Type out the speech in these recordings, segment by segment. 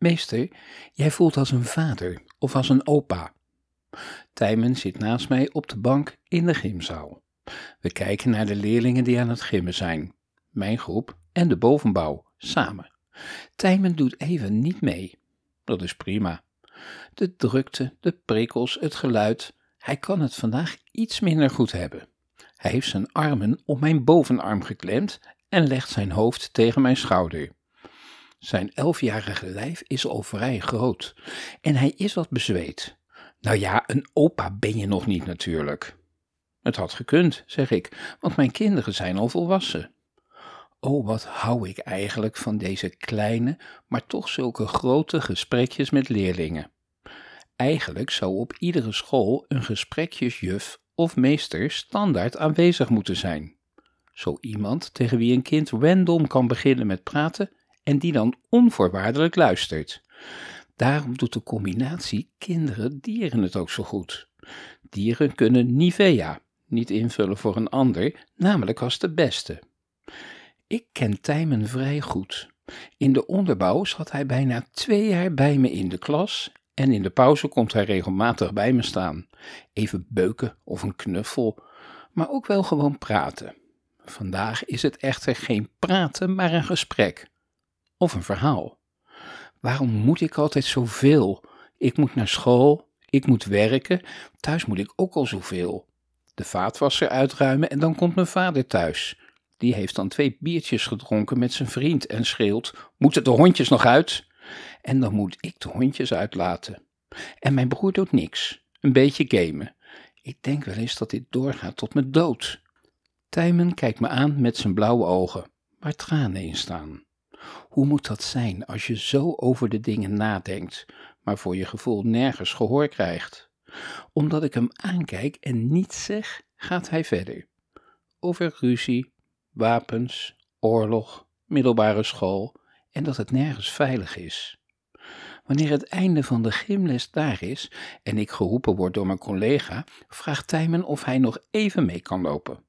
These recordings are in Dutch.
Meester, jij voelt als een vader of als een opa. Tijmen zit naast mij op de bank in de gymzaal. We kijken naar de leerlingen die aan het gymmen zijn. Mijn groep en de bovenbouw, samen. Tijmen doet even niet mee. Dat is prima. De drukte, de prikkels, het geluid. Hij kan het vandaag iets minder goed hebben. Hij heeft zijn armen op mijn bovenarm geklemd en legt zijn hoofd tegen mijn schouder. Zijn elfjarige lijf is al vrij groot en hij is wat bezweet. Nou ja, een opa ben je nog niet natuurlijk. Het had gekund, zeg ik, want mijn kinderen zijn al volwassen. Oh, wat hou ik eigenlijk van deze kleine, maar toch zulke grote gesprekjes met leerlingen. Eigenlijk zou op iedere school een gesprekjesjuf of meester standaard aanwezig moeten zijn. Zo iemand tegen wie een kind random kan beginnen met praten en die dan onvoorwaardelijk luistert. Daarom doet de combinatie kinderen-dieren het ook zo goed. Dieren kunnen Nivea niet invullen voor een ander, namelijk als de beste. Ik ken Tijmen vrij goed. In de onderbouw zat hij bijna twee jaar bij me in de klas en in de pauze komt hij regelmatig bij me staan. Even beuken of een knuffel, maar ook wel gewoon praten. Vandaag is het echter geen praten, maar een gesprek. Of een verhaal. Waarom moet ik altijd zoveel? Ik moet naar school, ik moet werken, thuis moet ik ook al zoveel. De vaatwasser uitruimen en dan komt mijn vader thuis. Die heeft dan twee biertjes gedronken met zijn vriend en schreeuwt: Moeten de hondjes nog uit? En dan moet ik de hondjes uitlaten. En mijn broer doet niks, een beetje gamen. Ik denk wel eens dat dit doorgaat tot mijn dood. Tijmen kijkt me aan met zijn blauwe ogen, waar tranen in staan. Hoe moet dat zijn als je zo over de dingen nadenkt, maar voor je gevoel nergens gehoor krijgt? Omdat ik hem aankijk en niets zeg, gaat hij verder. Over ruzie, wapens, oorlog, middelbare school en dat het nergens veilig is. Wanneer het einde van de gymles daar is en ik geroepen word door mijn collega, vraagt Tijmen of hij nog even mee kan lopen.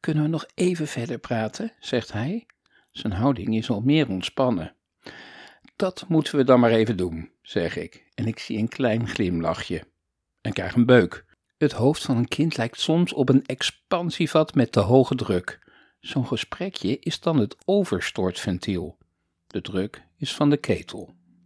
Kunnen we nog even verder praten? zegt hij. Zijn houding is al meer ontspannen. Dat moeten we dan maar even doen, zeg ik, en ik zie een klein glimlachje. En krijg een beuk. Het hoofd van een kind lijkt soms op een expansievat met te hoge druk. Zo'n gesprekje is dan het overstortventiel. De druk is van de ketel.